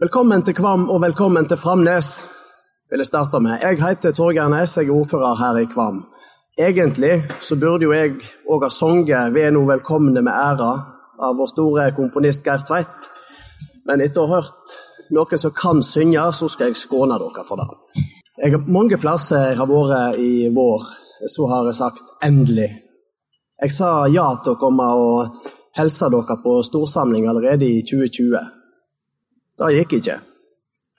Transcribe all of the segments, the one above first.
Velkommen til Kvam og velkommen til Framnes, vil jeg starte med. Jeg heter Torgeir Næss, jeg er ordfører her i Kvam. Egentlig så burde jo jeg òg ha sunget 'Ved no velkomne med æra' av vår store komponist Geir Tveit, men etter å ha hørt noen som kan synge, så skal jeg skåne dere for det. Jeg har mange plasser jeg har vært i vår, så har jeg sagt 'endelig'. Jeg sa ja til å komme og hilse dere på storsamling allerede i 2020. Det gikk ikke.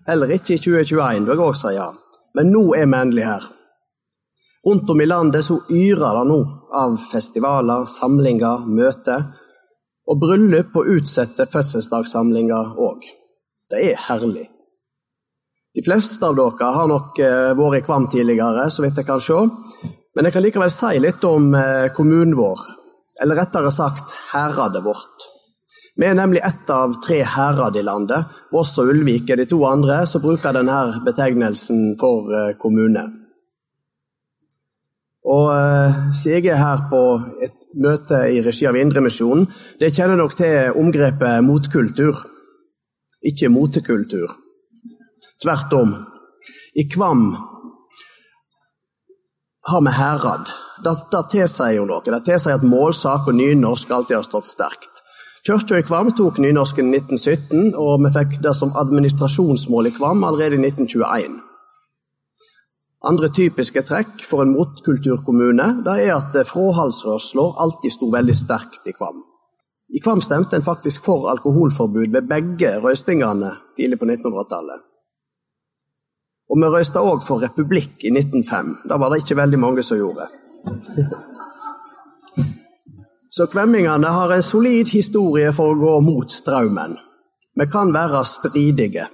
Heller ikke i 2021, vil jeg òg si. ja. Men nå er vi endelig her. Rundt om i landet så yrer det nå av festivaler, samlinger, møter. Og bryllup og utsette fødselsdagssamlinger òg. Det er herlig. De fleste av dere har nok eh, vært i Kvam tidligere, så vidt jeg kan se. Men jeg kan likevel si litt om eh, kommunen vår, eller rettere sagt heradet vårt. Vi er nemlig ett av tre herad i landet. Voss og Ulvik er de to andre som bruker denne betegnelsen for eh, kommune. Og eh, jeg er her på et møte i regi av Indremisjonen, det kjenner nok til omgrepet motkultur, ikke motekultur. Tvert om. I Kvam har vi herad. Det, det tilsier jo noe. Det tilsier at målsak og nynorsk alltid har stått sterkt. Kirka i Kvam tok nynorsken i 1917, og vi fikk det som administrasjonsmål i Kvam allerede i 1921. Andre typiske trekk for en motkulturkommune det er at fråhalsrørsla alltid sto veldig sterkt i Kvam. I Kvam stemte en faktisk for alkoholforbud ved begge røystingene tidlig på 1900-tallet. Og vi røysta òg for republikk i 1905. Det var det ikke veldig mange som gjorde. Så kvemmingene har en solid historie for å gå mot strømmen. Vi kan være stridige.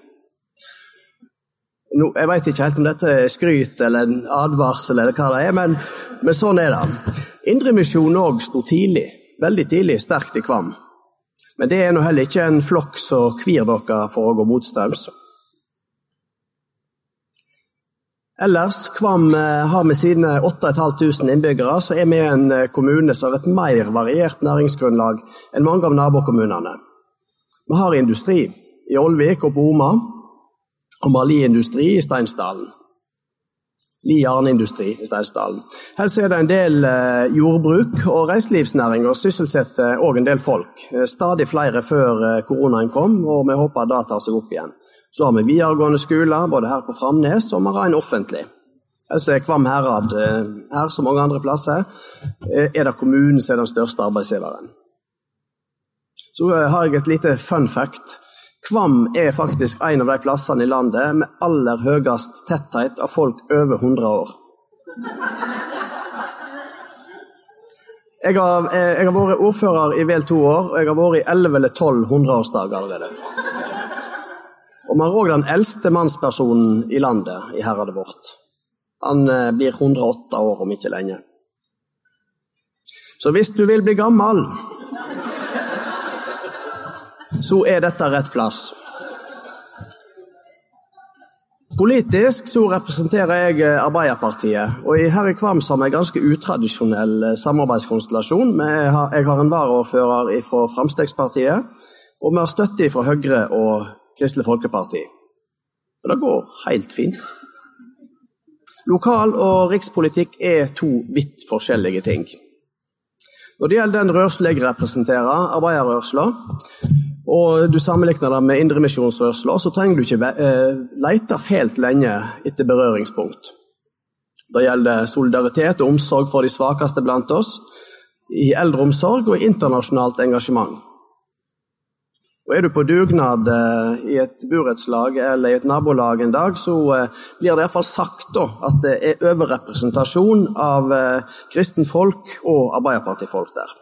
No, jeg veit ikke helt om dette er skryt eller en advarsel, eller hva det er, men, men sånn er det. Indremisjonen òg sto tidlig, veldig tidlig, sterkt i Kvam. Men det er nå heller ikke en flokk som kvir dere for å gå motstrøms. Ellers, Kvam eh, har med sine 8500 innbyggere, så er vi en eh, kommune som har et mer variert næringsgrunnlag enn mange av nabokommunene. Vi har industri i Olvik og på Oma, og vi har liindustri i Steinsdalen. Li jarnindustri i Steinsdalen. Her er det en del eh, jordbruk, og reiselivsnæringa sysselsetter òg en del folk. Stadig flere før koronaen kom, og vi håper det tar seg opp igjen. Så har vi videregående skoler, både her på Framnes og en offentlig. Altså er Kvam herad eh, her, som mange andre plasser, eh, er det kommunen som er den største arbeidsgiveren. Så eh, har jeg et lite fun fact. Kvam er faktisk en av de plassene i landet med aller høyest tetthet av folk over 100 år. Jeg har, jeg har vært ordfører i vel to år, og jeg har vært i 11 eller 12 hundreårsdager allerede. Og vi har òg den eldste mannspersonen i landet i herredet vårt. Han eh, blir 108 år om ikke lenge. Så hvis du vil bli gammel, så er dette rett plass. Politisk så representerer jeg eh, Arbeiderpartiet, og her i Kvam har vi en ganske utradisjonell eh, samarbeidskonstellasjon. Jeg har en varaordfører fra Fremskrittspartiet, og vi har støtte fra Høyre og Kristelig Folkeparti. Og det går helt fint. Lokal- og rikspolitikk er to vidt forskjellige ting. Når det gjelder den rørsla jeg representerer, arbeiderrørsla, og du sammenligner det med indremisjonsrørsla, så trenger du ikke eh, lete fælt lenge etter berøringspunkt. Det gjelder solidaritet og omsorg for de svakeste blant oss, i eldreomsorg og internasjonalt engasjement. Og Er du på dugnad eh, i et burettslag eller i et nabolag en dag, så eh, blir det iallfall sagt da, at det er overrepresentasjon av eh, kristenfolk og arbeiderpartifolk der.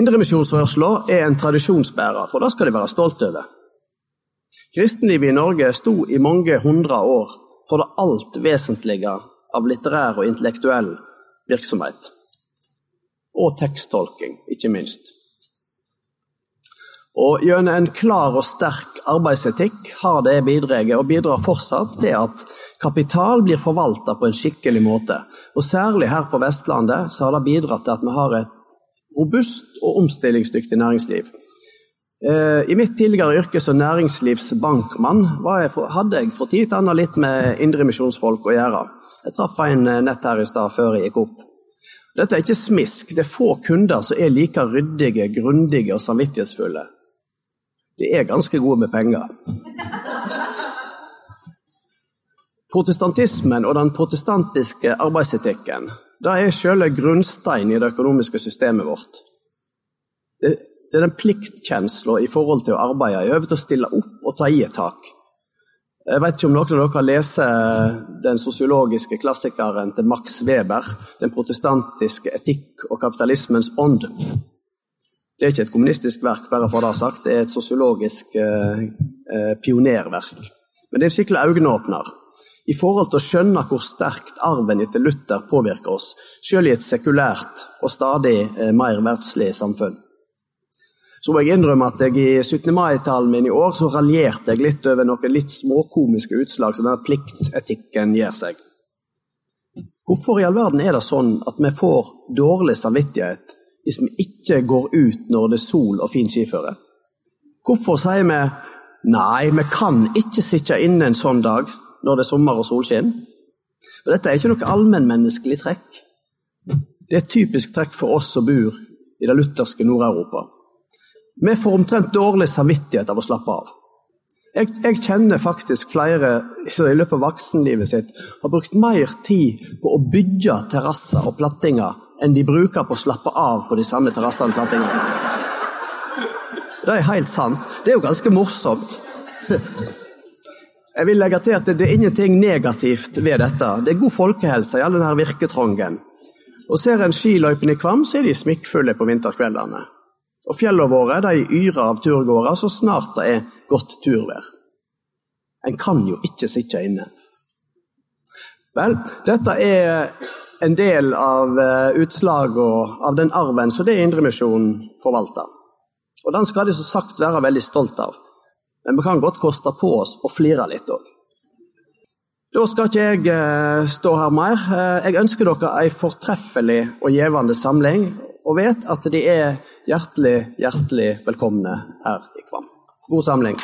Indremisjonsrørsla er en tradisjonsbærer, og det skal de være stolte over. Kristenlivet i Norge sto i mange hundre år for det alt vesentlige av litterær og intellektuell virksomhet. Og teksttolking, ikke minst. Og Gjennom en klar og sterk arbeidsetikk har det bidratt, og bidrar fortsatt til at kapital blir forvalta på en skikkelig måte. Og Særlig her på Vestlandet så har det bidratt til at vi har et robust og omstillingsdyktig næringsliv. Eh, I mitt tidligere yrke som næringslivsbankmann jeg hadde jeg for tid til annen litt med indremisjonsfolk å gjøre. Jeg traff en eh, nett her i stad før jeg gikk opp. Dette er ikke smisk. Det er få kunder som er like ryddige, grundige og samvittighetsfulle. De er ganske gode med penger. Protestantismen og den protestantiske arbeidsetikken det er selve grunnsteinen i det økonomiske systemet vårt. Det, er den pliktkjensla i forhold til å arbeide, i øvrig til å stille opp og ta i et tak. Jeg vet ikke om noen av dere leser den sosiologiske klassikeren til Max Weber, 'Den protestantiske etikk og kapitalismens ånd'. Det er ikke et kommunistisk verk, bare for det sagt, det er et sosiologisk eh, eh pionerverk. Men det er en skikkelig øyeåpner i forhold til å skjønne hvor sterkt arven etter Luther påvirker oss, selv i et sekulært og stadig eh, mer verdslig samfunn. Så må jeg innrømme at jeg i 17. mai-talen min i år så raljerte jeg litt over noen litt småkomiske utslag som denne pliktetikken gir seg. Hvorfor i all verden er det sånn at vi får dårlig samvittighet hvis vi ikke går ut når det er sol og fin skiføre? Hvorfor sier vi nei, vi kan ikke sitte inne en sånn dag? når det er sommer og solskinn. For dette er ikke noe allmennmenneskelig trekk. Det er et typisk trekk for oss som bor i det lutherske Nord-Europa. Vi får omtrent dårlig samvittighet av å slappe av. Jeg, jeg, kjenner faktisk flere som i løpet av voksenlivet sitt har brukt mer tid på å bygge terrasser og plattinger enn de bruker på å slappe av på de samme terrassene. Det er helt sant. Det er jo ganske morsomt. Jeg vil legge til at det er ingenting negativt ved dette. Det er god folkehelse i all denne virketrongen. Og Ser en skiløypene i Kvam, så er de smikkfulle på vinterkveldene. Og Fjellene våre de yrer av turgåere så snart det er godt turvær. En kan jo ikke sitte inne. Vel, dette er en del av utslagene utslaget av den arven som det Indremisjonen forvalter. Og Den skal de som sagt være veldig stolt av. Men vi kan godt koste på oss å flire litt òg. Da skal ikke jeg eh, stå her mer. Eh, jeg ønsker dere ei fortreffelig og gjevende samling, og vet at de er hjertelig, hjertelig velkomne her i Kvam. God samling.